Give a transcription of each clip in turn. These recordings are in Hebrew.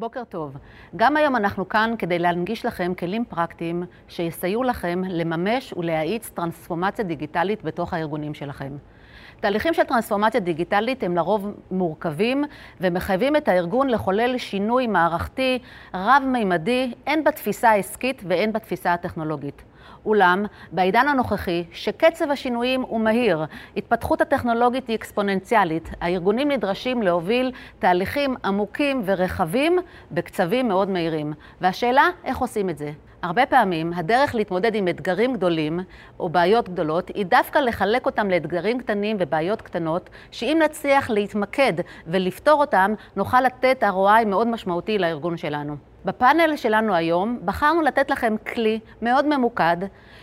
בוקר טוב. גם היום אנחנו כאן כדי להנגיש לכם כלים פרקטיים שיסייעו לכם לממש ולהאיץ טרנספורמציה דיגיטלית בתוך הארגונים שלכם. תהליכים של טרנספורמציה דיגיטלית הם לרוב מורכבים ומחייבים את הארגון לחולל שינוי מערכתי רב-מימדי, הן בתפיסה העסקית והן בתפיסה הטכנולוגית. אולם, בעידן הנוכחי, שקצב השינויים הוא מהיר, התפתחות הטכנולוגית היא אקספוננציאלית, הארגונים נדרשים להוביל תהליכים עמוקים ורחבים בקצבים מאוד מהירים. והשאלה, איך עושים את זה? הרבה פעמים הדרך להתמודד עם אתגרים גדולים או בעיות גדולות היא דווקא לחלק אותם לאתגרים קטנים ובעיות קטנות, שאם נצליח להתמקד ולפתור אותם, נוכל לתת ROI מאוד משמעותי לארגון שלנו. בפאנל שלנו היום בחרנו לתת לכם כלי מאוד ממוקד,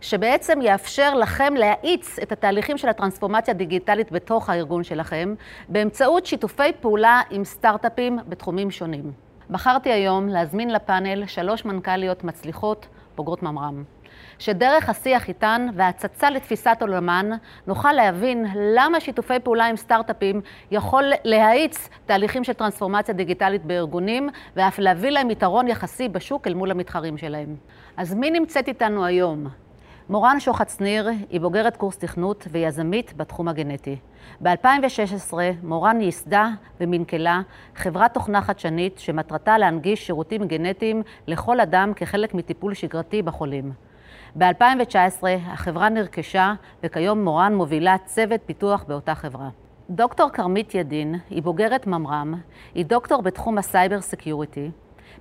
שבעצם יאפשר לכם להאיץ את התהליכים של הטרנספורמציה הדיגיטלית בתוך הארגון שלכם, באמצעות שיתופי פעולה עם סטארט-אפים בתחומים שונים. בחרתי היום להזמין לפאנל שלוש מנכ"ליות מצליחות, בוגרות ממר"ם. שדרך השיח איתן והצצה לתפיסת עולמן, נוכל להבין למה שיתופי פעולה עם סטארט-אפים יכול להאיץ תהליכים של טרנספורמציה דיגיטלית בארגונים, ואף להביא להם יתרון יחסי בשוק אל מול המתחרים שלהם. אז מי נמצאת איתנו היום? מורן שוחט שניר היא בוגרת קורס תכנות ויזמית בתחום הגנטי. ב-2016 מורן ייסדה ומנכלה חברת תוכנה חדשנית שמטרתה להנגיש שירותים גנטיים לכל אדם כחלק מטיפול שגרתי בחולים. ב-2019 החברה נרכשה וכיום מורן מובילה צוות פיתוח באותה חברה. דוקטור כרמית ידין היא בוגרת ממר"ם, היא דוקטור בתחום ה cyber security.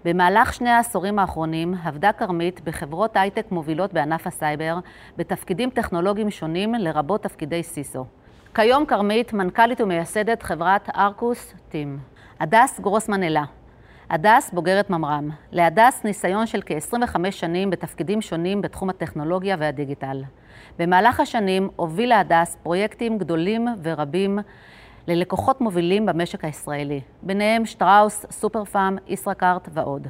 במהלך שני העשורים האחרונים עבדה כרמית בחברות הייטק מובילות בענף הסייבר בתפקידים טכנולוגיים שונים לרבות תפקידי CISO. כיום כרמית מנכ"לית ומייסדת חברת ארקוס טים. הדס גרוסמן אלה הדס בוגרת ממר"ם. להדס ניסיון של כ-25 שנים בתפקידים שונים בתחום הטכנולוגיה והדיגיטל. במהלך השנים הובילה הדס פרויקטים גדולים ורבים ללקוחות מובילים במשק הישראלי, ביניהם שטראוס, סופר פארם, ישראכרט ועוד.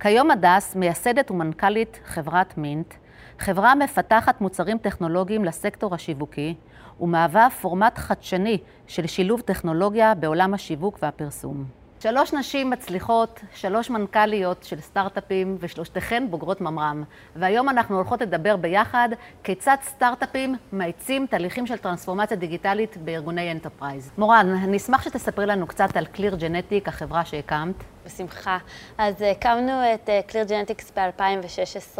כיום הדס מייסדת ומנכ"לית חברת Mint, חברה מפתחת מוצרים טכנולוגיים לסקטור השיווקי ומהווה פורמט חדשני של שילוב טכנולוגיה בעולם השיווק והפרסום. שלוש נשים מצליחות, שלוש מנכ"ליות של סטארט-אפים ושלושתכן בוגרות ממר"ם. והיום אנחנו הולכות לדבר ביחד כיצד סטארט-אפים מאיצים תהליכים של טרנספורמציה דיגיטלית בארגוני enterprise. מורן, אני אשמח שתספרי לנו קצת על Clear Genetics, החברה שהקמת. בשמחה. אז הקמנו את קליר ג'נטיקס ב-2016.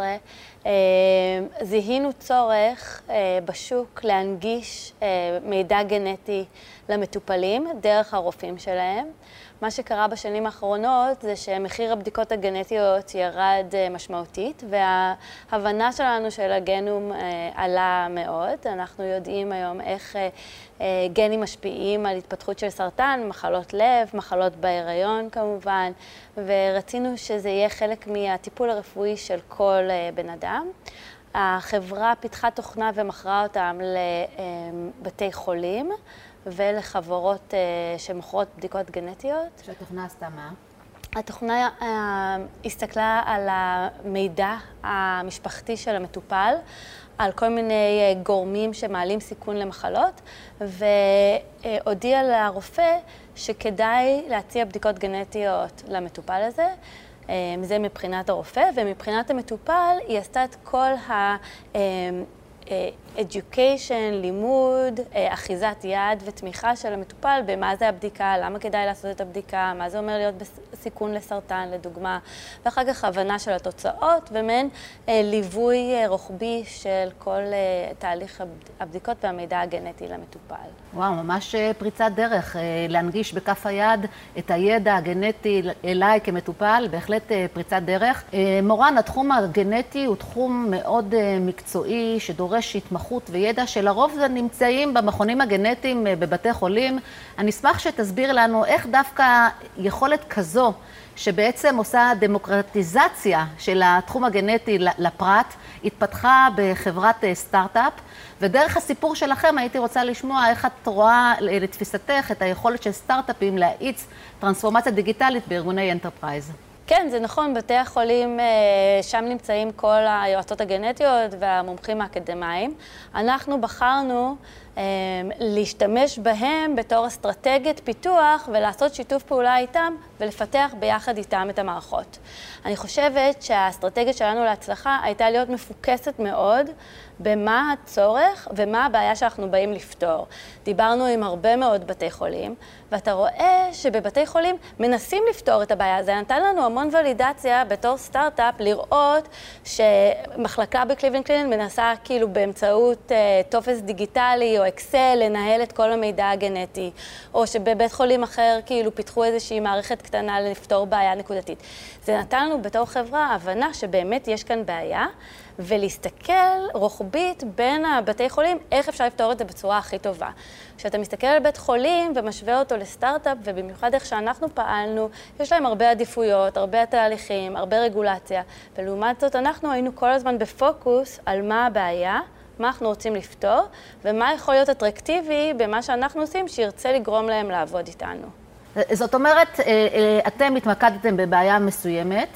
זיהינו צורך אה, בשוק להנגיש אה, מידע גנטי למטופלים דרך הרופאים שלהם. מה שקרה בשנים האחרונות זה שמחיר הבדיקות הגנטיות ירד אה, משמעותית, וההבנה שלנו של הגנום אה, עלה מאוד. אנחנו יודעים היום איך אה, גנים משפיעים על התפתחות של סרטן, מחלות לב, מחלות בהיריון כמובן, ורצינו שזה יהיה חלק מהטיפול הרפואי של כל בן אדם. החברה פיתחה תוכנה ומכרה אותם לבתי חולים. ולחברות uh, שמוכרות בדיקות גנטיות. שהתוכנה עשתה מה? התוכנה uh, הסתכלה על המידע המשפחתי של המטופל, על כל מיני uh, גורמים שמעלים סיכון למחלות, והודיעה לרופא שכדאי להציע בדיקות גנטיות למטופל הזה. זה מבחינת הרופא, ומבחינת המטופל היא עשתה את כל ה... education, לימוד, אה, אחיזת יד ותמיכה של המטופל במה זה הבדיקה, למה כדאי לעשות את הבדיקה, מה זה אומר להיות בסיכון לסרטן לדוגמה, ואחר כך הבנה של התוצאות ומעין אה, ליווי אה, רוחבי של כל תהליך הבדיקות והמידע הגנטי למטופל. וואו, ממש פריצת דרך, להנגיש בכף היד את הידע הגנטי אליי כמטופל, בהחלט פריצת דרך. מורן, התחום הגנטי הוא תחום מאוד מקצועי שדורש התמחות. התמחות וידע שלרוב נמצאים במכונים הגנטיים אה, בבתי חולים. אני אשמח שתסביר לנו איך דווקא יכולת כזו, שבעצם עושה דמוקרטיזציה של התחום הגנטי לפרט, התפתחה בחברת אה, סטארט-אפ, ודרך הסיפור שלכם הייתי רוצה לשמוע איך את רואה לתפיסתך את היכולת של סטארט-אפים להאיץ טרנספורמציה דיגיטלית בארגוני enterprise. כן, זה נכון, בתי החולים, אה, שם נמצאים כל היועצות הגנטיות והמומחים האקדמיים. אנחנו בחרנו להשתמש בהם בתור אסטרטגיית פיתוח ולעשות שיתוף פעולה איתם ולפתח ביחד איתם את המערכות. אני חושבת שהאסטרטגיה שלנו להצלחה הייתה להיות מפוקסת מאוד במה הצורך ומה הבעיה שאנחנו באים לפתור. דיברנו עם הרבה מאוד בתי חולים, ואתה רואה שבבתי חולים מנסים לפתור את הבעיה. זה נתן לנו המון ולידציה בתור סטארט-אפ לראות שמחלקה ב-Cleveland Clinic מנסה כאילו באמצעות אה, טופס דיגיטלי או אקסל לנהל את כל המידע הגנטי, או שבבית חולים אחר כאילו פיתחו איזושהי מערכת קטנה לפתור בעיה נקודתית. זה נתן לנו בתור חברה הבנה שבאמת יש כאן בעיה. ולהסתכל רוחבית בין הבתי חולים, איך אפשר לפתור את זה בצורה הכי טובה. כשאתה מסתכל על בית חולים ומשווה אותו לסטארט-אפ, ובמיוחד איך שאנחנו פעלנו, יש להם הרבה עדיפויות, הרבה תהליכים, הרבה רגולציה, ולעומת זאת אנחנו היינו כל הזמן בפוקוס על מה הבעיה. מה אנחנו רוצים לפתור, ומה יכול להיות אטרקטיבי במה שאנחנו עושים שירצה לגרום להם לעבוד איתנו. זאת אומרת, אה, אה, אתם התמקדתם בבעיה מסוימת,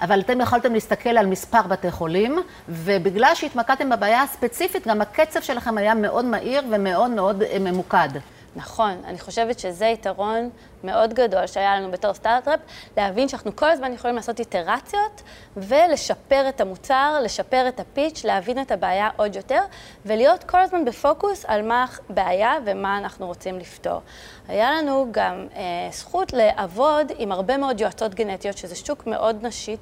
אבל אתם יכולתם להסתכל על מספר בתי חולים, ובגלל שהתמקדתם בבעיה הספציפית, גם הקצב שלכם היה מאוד מהיר ומאוד מאוד אה, ממוקד. נכון, אני חושבת שזה יתרון מאוד גדול שהיה לנו בתור סטארט-אפ, להבין שאנחנו כל הזמן יכולים לעשות איטרציות ולשפר את המוצר, לשפר את הפיץ', להבין את הבעיה עוד יותר, ולהיות כל הזמן בפוקוס על מה הבעיה ומה אנחנו רוצים לפתור. היה לנו גם אה, זכות לעבוד עם הרבה מאוד יועצות גנטיות, שזה שוק מאוד נשי,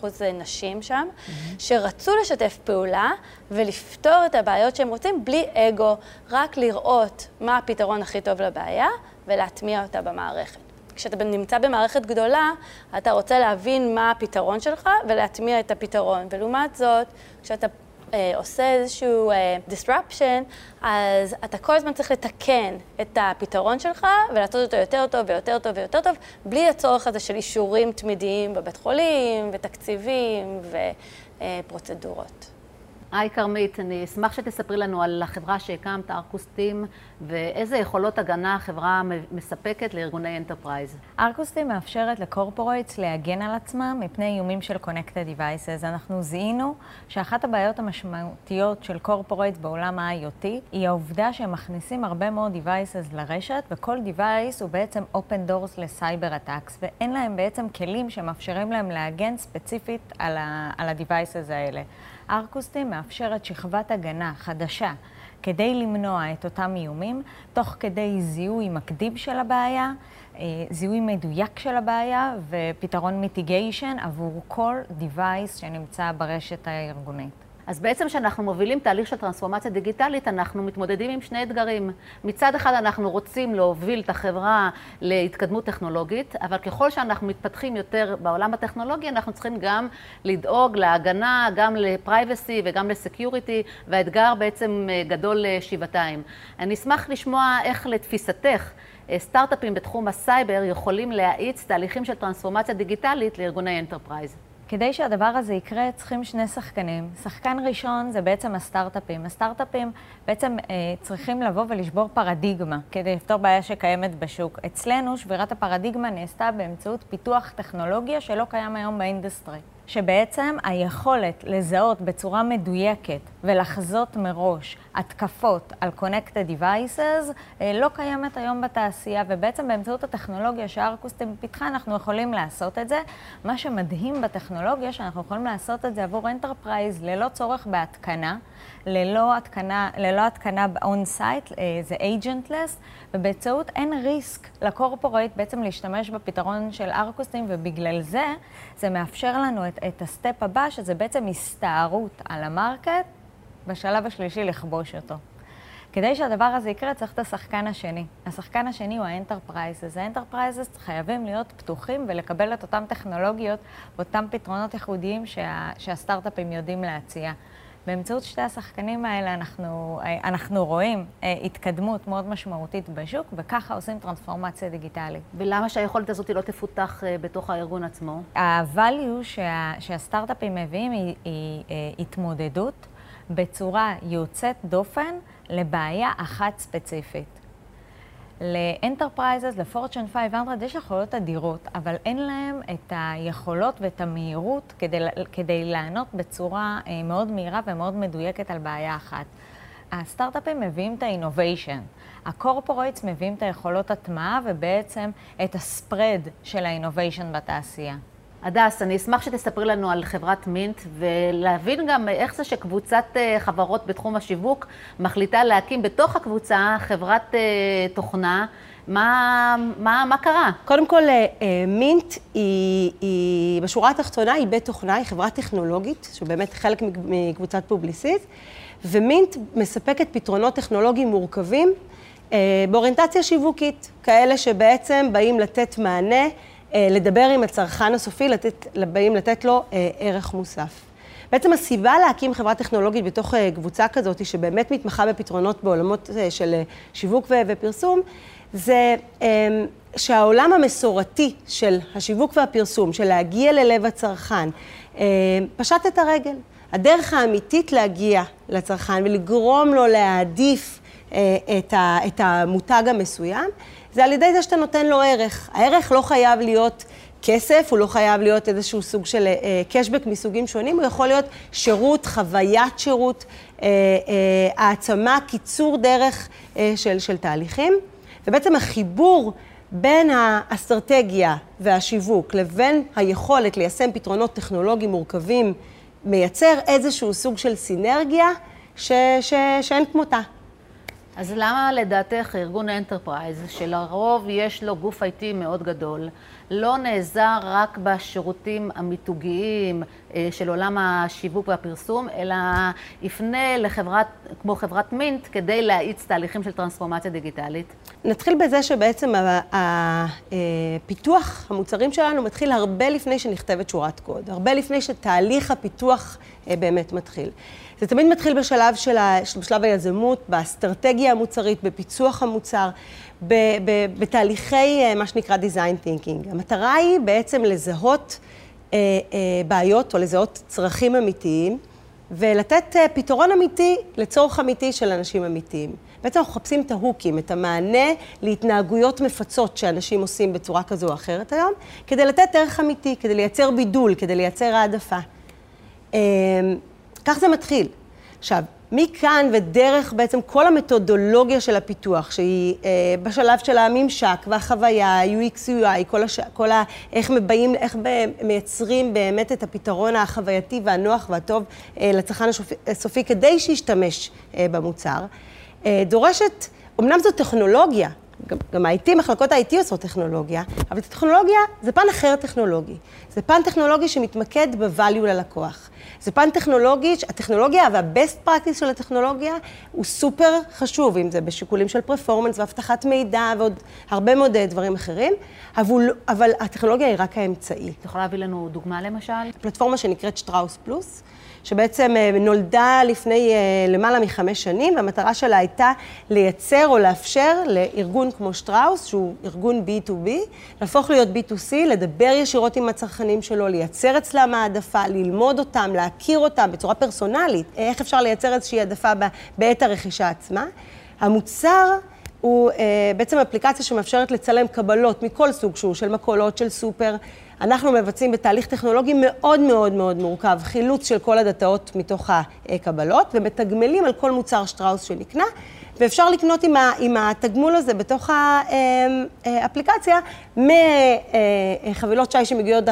95% נשים שם, mm-hmm. שרצו לשתף פעולה ולפתור את הבעיות שהם רוצים בלי אגו, רק לראות מה הפתרון הכי טוב לבעיה ולהטמיע אותה במערכת. כשאתה נמצא במערכת גדולה, אתה רוצה להבין מה הפתרון שלך ולהטמיע את הפתרון. ולעומת זאת, כשאתה אה, עושה איזשהו אה, disruption, אז אתה כל הזמן צריך לתקן את הפתרון שלך ולעשות אותו יותר טוב ויותר טוב ויותר טוב, בלי הצורך הזה של אישורים תמידיים בבית חולים ותקציבים ופרוצדורות. היי כרמית, אני אשמח שתספרי לנו על החברה שהקמת, ארקוסטים, ואיזה יכולות הגנה החברה מספקת לארגוני enterprise. Arcusteam מאפשרת ל-corporates להגן על עצמם מפני איומים של Connected Devices. אנחנו זיהינו שאחת הבעיות המשמעותיות של corporates בעולם ה-IoT היא העובדה שהם מכניסים הרבה מאוד Devices לרשת, וכל Device הוא בעצם Open Doors ל-Cyber Attacks, ואין להם בעצם כלים שמאפשרים להם להגן ספציפית על ה-Devices האלה. ארקוסטים מאפשרת שכבת הגנה חדשה כדי למנוע את אותם איומים, תוך כדי זיהוי מקדים של הבעיה, אה, זיהוי מדויק של הבעיה ופתרון מיטיגיישן עבור כל device שנמצא ברשת הארגונית. אז בעצם כשאנחנו מובילים תהליך של טרנספורמציה דיגיטלית, אנחנו מתמודדים עם שני אתגרים. מצד אחד אנחנו רוצים להוביל את החברה להתקדמות טכנולוגית, אבל ככל שאנחנו מתפתחים יותר בעולם הטכנולוגי, אנחנו צריכים גם לדאוג להגנה, גם ל-privacy וגם ל-security, והאתגר בעצם אה, גדול אה, שבעתיים. אני אשמח לשמוע איך לתפיסתך אה, סטארט-אפים בתחום הסייבר יכולים להאיץ תהליכים של טרנספורמציה דיגיטלית לארגוני enterprise. כדי שהדבר הזה יקרה, צריכים שני שחקנים. שחקן ראשון זה בעצם הסטארט-אפים. הסטארט-אפים בעצם אה, צריכים לבוא ולשבור פרדיגמה כדי לפתור בעיה שקיימת בשוק. אצלנו שבירת הפרדיגמה נעשתה באמצעות פיתוח טכנולוגיה שלא קיים היום ב-industry. שבעצם היכולת לזהות בצורה מדויקת ולחזות מראש התקפות על Connected Devices אה, לא קיימת היום בתעשייה, ובעצם באמצעות הטכנולוגיה שארקוסטים פיתחה אנחנו יכולים לעשות את זה. מה שמדהים בטכנולוגיה, שאנחנו יכולים לעשות את זה עבור Enterprise ללא צורך בהתקנה, ללא התקנה, ללא התקנה on-site, אה, זה agentless, ובאמצעות אין ריסק לקורפורט בעצם להשתמש בפתרון של ארקוסטים, ובגלל זה זה מאפשר לנו את, את ה-step הבא, שזה בעצם הסתערות על ה-market, בשלב השלישי לכבוש אותו. כדי שהדבר הזה יקרה, צריך את השחקן השני. השחקן השני הוא ה-enterprises. ה-enterprises חייבים להיות פתוחים ולקבל את אותן טכנולוגיות, אותם פתרונות ייחודיים שה, שהסטארט-אפים יודעים להציע. באמצעות שתי השחקנים האלה אנחנו, אנחנו רואים אה, התקדמות מאוד משמעותית בשוק, וככה עושים טרנספורמציה דיגיטלית. ולמה שהיכולת הזאת לא תפותח אה, בתוך הארגון עצמו? ה-value שה, שהסטארט-אפים מביאים היא, היא אה, התמודדות בצורה יוצאת דופן לבעיה אחת ספציפית. ל-enterprises, ל-Fortune 500, יש יכולות אדירות, אבל אין להם את היכולות ואת המהירות כדי, כדי לענות בצורה אה, מאוד מהירה ומאוד מדויקת על בעיה אחת. הסטארט-אפים מביאים את ה-innovation. ה-corporates מביאים את היכולות הטמעה ובעצם את ה-spread של ה-innovation בתעשייה. הדס, אני אשמח שתספרי לנו על חברת Mint ולהבין גם איך זה שקבוצת אה, חברות בתחום השיווק מחליטה להקים בתוך הקבוצה חברת אה, תוכנה. מה, מה, מה קרה? קודם כל, אה, Mint היא, היא, בשורה התחתונה, היא בית תוכנה, היא חברה טכנולוגית, שבאמת חלק מקבוצת Publicis, ו-Mint מספקת פתרונות טכנולוגיים מורכבים באוריינטציה שיווקית, כאלה שבעצם באים לתת מענה לדבר עם הצרכן הסופי, לתת, באים לתת לו אה, ערך מוסף. בעצם הסיבה להקים חברה טכנולוגית בתוך אה, קבוצה כזאת, שבאמת מתמחה בפתרונות בעולמות של שיווק ופרסום, זה שהעולם המסורתי של השיווק והפרסום, של להגיע ללב הצרכן, פשט את הרגל. הדרך האמיתית להגיע לצרכן ולגרום לו להעדיף את המותג המסוים, זה על ידי זה שאתה נותן לו ערך. הערך לא חייב להיות כסף, הוא לא חייב להיות איזשהו סוג של קשבק uh, מסוגים שונים, הוא יכול להיות שירות, חוויית שירות, uh, uh, העצמה, קיצור דרך uh, של, של תהליכים. ובעצם החיבור בין האסטרטגיה והשיווק לבין היכולת ליישם פתרונות טכנולוגיים מורכבים, מייצר איזשהו סוג של סינרגיה ש, ש, שאין כמותה. אז למה לדעתך ארגון enterprise, שלרוב יש לו גוף IT מאוד גדול, לא נעזר רק בשירותים המיתוגיים אה, של עולם השיווק והפרסום, אלא יפנה לחברת, כמו חברת Mint, כדי להאיץ תהליכים של טרנספורמציה דיגיטלית? נתחיל בזה שבעצם הפיתוח אה, המוצרים שלנו מתחיל הרבה לפני שנכתבת שורת קוד, הרבה לפני שתהליך הפיתוח אה, באמת מתחיל. זה תמיד מתחיל בשלב, של ה, בשלב היזמות, באסטרטגיה המוצרית, בפיצוח המוצר, ב, ב, בתהליכי אה, מה שנקרא design thinking. המטרה היא בעצם לזהות אה, אה, בעיות או לזהות צרכים אמיתיים ולתת אה, פתרון אמיתי לצורך אמיתי של אנשים אמיתיים. בעצם אנחנו מחפשים את ההוקים, את המענה להתנהגויות מפצות שאנשים עושים בצורה כזו או אחרת היום, כדי לתת ערך אמיתי, כדי לייצר בידול, כדי לייצר העדפה. אה, כך זה מתחיל. עכשיו, מכאן ודרך בעצם כל המתודולוגיה של הפיתוח, שהיא אה, בשלב של הממשק והחוויה, UX, UI, כל, הש... כל ה... איך מבאים, איך מייצרים באמת את הפתרון החווייתי והנוח והטוב אה, לצרכן הסופי כדי שישתמש אה, במוצר, אה, דורשת, אמנם זו טכנולוגיה, גם, ה-IT, מחלקות ה-IT עושות טכנולוגיה, אבל טכנולוגיה זה פן אחר טכנולוגי. זה פן טכנולוגי שמתמקד ב-value ללקוח. זה פן טכנולוגי, הטכנולוגיה וה-best practice של הטכנולוגיה הוא סופר חשוב, אם זה בשיקולים של פרפורמנס ואבטחת מידע ועוד הרבה מאוד דברים אחרים, אבל, אבל הטכנולוגיה היא רק האמצעי. את יכולה להביא לנו דוגמה למשל? פלטפורמה שנקראת שטראוס פלוס. שבעצם אה, נולדה לפני אה, למעלה מחמש שנים, והמטרה שלה הייתה לייצר או לאפשר לארגון כמו שטראוס, שהוא ארגון B2B, להפוך להיות B2C, לדבר ישירות עם הצרכנים שלו, לייצר אצלם העדפה, ללמוד אותם, להכיר אותם בצורה פרסונלית, איך אפשר לייצר איזושהי העדפה בעת הרכישה עצמה. המוצר הוא אה, בעצם אפליקציה שמאפשרת לצלם קבלות מכל סוג שהוא, של מכולות, של סופר. אנחנו מבצעים בתהליך טכנולוגי מאוד מאוד מאוד מורכב, חילוץ של כל הדאטאות מתוך הקבלות, ומתגמלים על כל מוצר שטראוס שנקנה, ואפשר לקנות עם, ה, עם התגמול הזה בתוך האפליקציה, מחבילות שי שמגיעות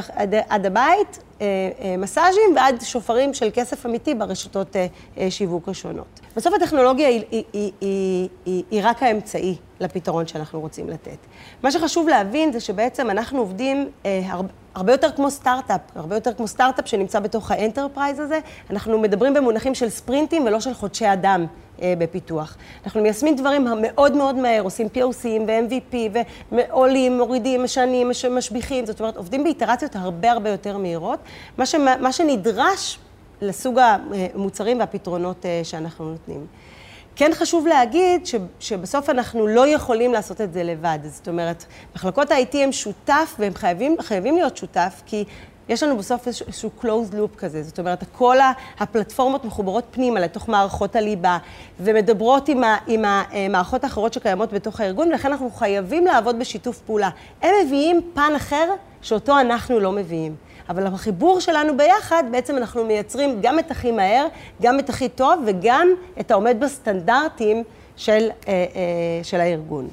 עד הבית, מסאז'ים ועד שוברים של כסף אמיתי ברשתות שיווק השונות. בסוף הטכנולוגיה היא, היא, היא, היא, היא, רק האמצעי לפתרון שאנחנו רוצים לתת. מה שחשוב להבין זה שבעצם אנחנו עובדים אה, הרבה, הרבה יותר כמו סטארט-אפ, הרבה יותר כמו סטארט-אפ שנמצא בתוך ה-enterprise הזה. אנחנו מדברים במונחים של ספרינטים ולא של חודשי אדם אה, בפיתוח. אנחנו מיישמים דברים מאוד מאוד מהר, עושים POCים ו-MVP ועולים, מורידים, משנים, משביחים, זאת אומרת, עובדים באיטרציות הרבה הרבה יותר מהירות. מה, ש, מה שנדרש לסוג המוצרים והפתרונות אה, שאנחנו נותנים. כן חשוב להגיד ש, שבסוף אנחנו לא יכולים לעשות את זה לבד. זאת אומרת, מחלקות ה-IT הם שותף והם חייבים, חייבים להיות שותף, כי יש לנו בסוף איזשהו closed loop כזה. זאת אומרת, כל הפלטפורמות מחוברות פנימה לתוך מערכות הליבה, ומדברות עם, ה, עם המערכות האחרות שקיימות בתוך הארגון, ולכן אנחנו חייבים לעבוד בשיתוף פעולה. הם מביאים פן אחר שאותו אנחנו לא מביאים. אבל החיבור שלנו ביחד, בעצם אנחנו מייצרים גם את הכי מהר, גם את הכי טוב וגם את העומד בסטנדרטים של, אה, אה, של הארגון.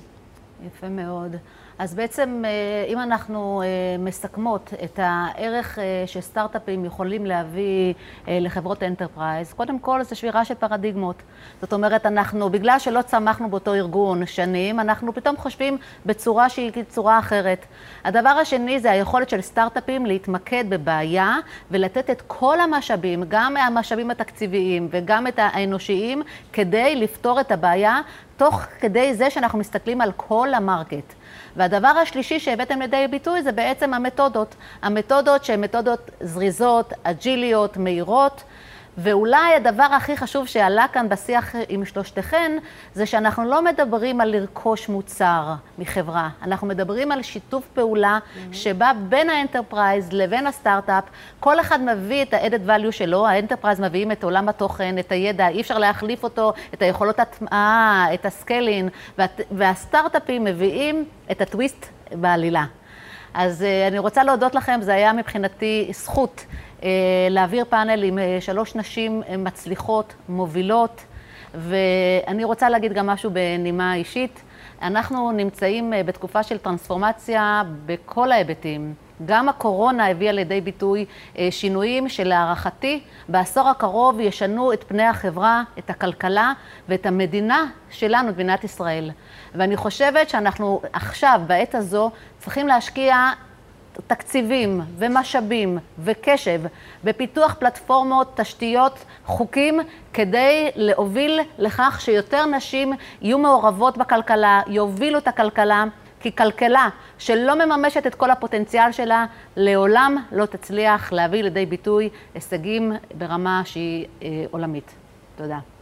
יפה מאוד. אז בעצם, אה, אם אנחנו אה, מסכמות את הערך אה, שסטארט-אפים יכולים להביא לחברות enterprise, קודם כל זה שבירה של פרדיגמות. זאת אומרת, אנחנו, בגלל שלא צמחנו באותו ארגון שנים, אנחנו פתאום חושבים בצורה שהיא צורה אחרת. הדבר השני זה היכולת של סטארט-אפים להתמקד בבעיה ולתת את כל המשאבים, גם המשאבים התקציביים וגם את האנושיים, כדי לפתור את הבעיה, תוך כדי זה שאנחנו מסתכלים על כל ה market. והדבר השלישי שהבאתם לידי ביטוי זה בעצם המתודות. המתודות שהן מתודות זריזות, אג'יליות, מהירות. ואולי הדבר הכי חשוב שעלה כאן בשיח עם שלושתכן, זה שאנחנו לא מדברים על לרכוש מוצר מחברה, אנחנו מדברים על שיתוף פעולה mm-hmm. שבה בין ה enterprise לבין הסטארט-אפ, כל אחד מביא את ה-added value שלו, ה enterprise מביאים את עולם התוכן, את הידע, אי אפשר להחליף אותו, את היכולות הטמעה, את ה scaling, וה- והסטארט-אפים מביאים את הטוויסט בעלילה. אז uh, אני רוצה להודות לכם, זה היה מבחינתי זכות להעביר פאנל עם אה, שלוש נשים אה, מצליחות, מובילות, ואני רוצה להגיד גם משהו בנימה אישית. אנחנו נמצאים בתקופה של טרנספורמציה בכל ההיבטים. גם הקורונה הביאה לידי ביטוי שינויים שלהערכתי בעשור הקרוב ישנו את פני החברה, את הכלכלה ואת המדינה שלנו, מדינת ישראל. ואני חושבת שאנחנו עכשיו, בעת הזו, צריכים להשקיע תקציבים ומשאבים וקשב בפיתוח פלטפורמות, תשתיות, חוקים, כדי להוביל לכך שיותר נשים יהיו מעורבות בכלכלה, יובילו את הכלכלה, כי כלכלה שלא מממשת את כל הפוטנציאל שלה, לעולם לא תצליח להביא לידי ביטוי הישגים ברמה שהיא אה, עולמית. תודה.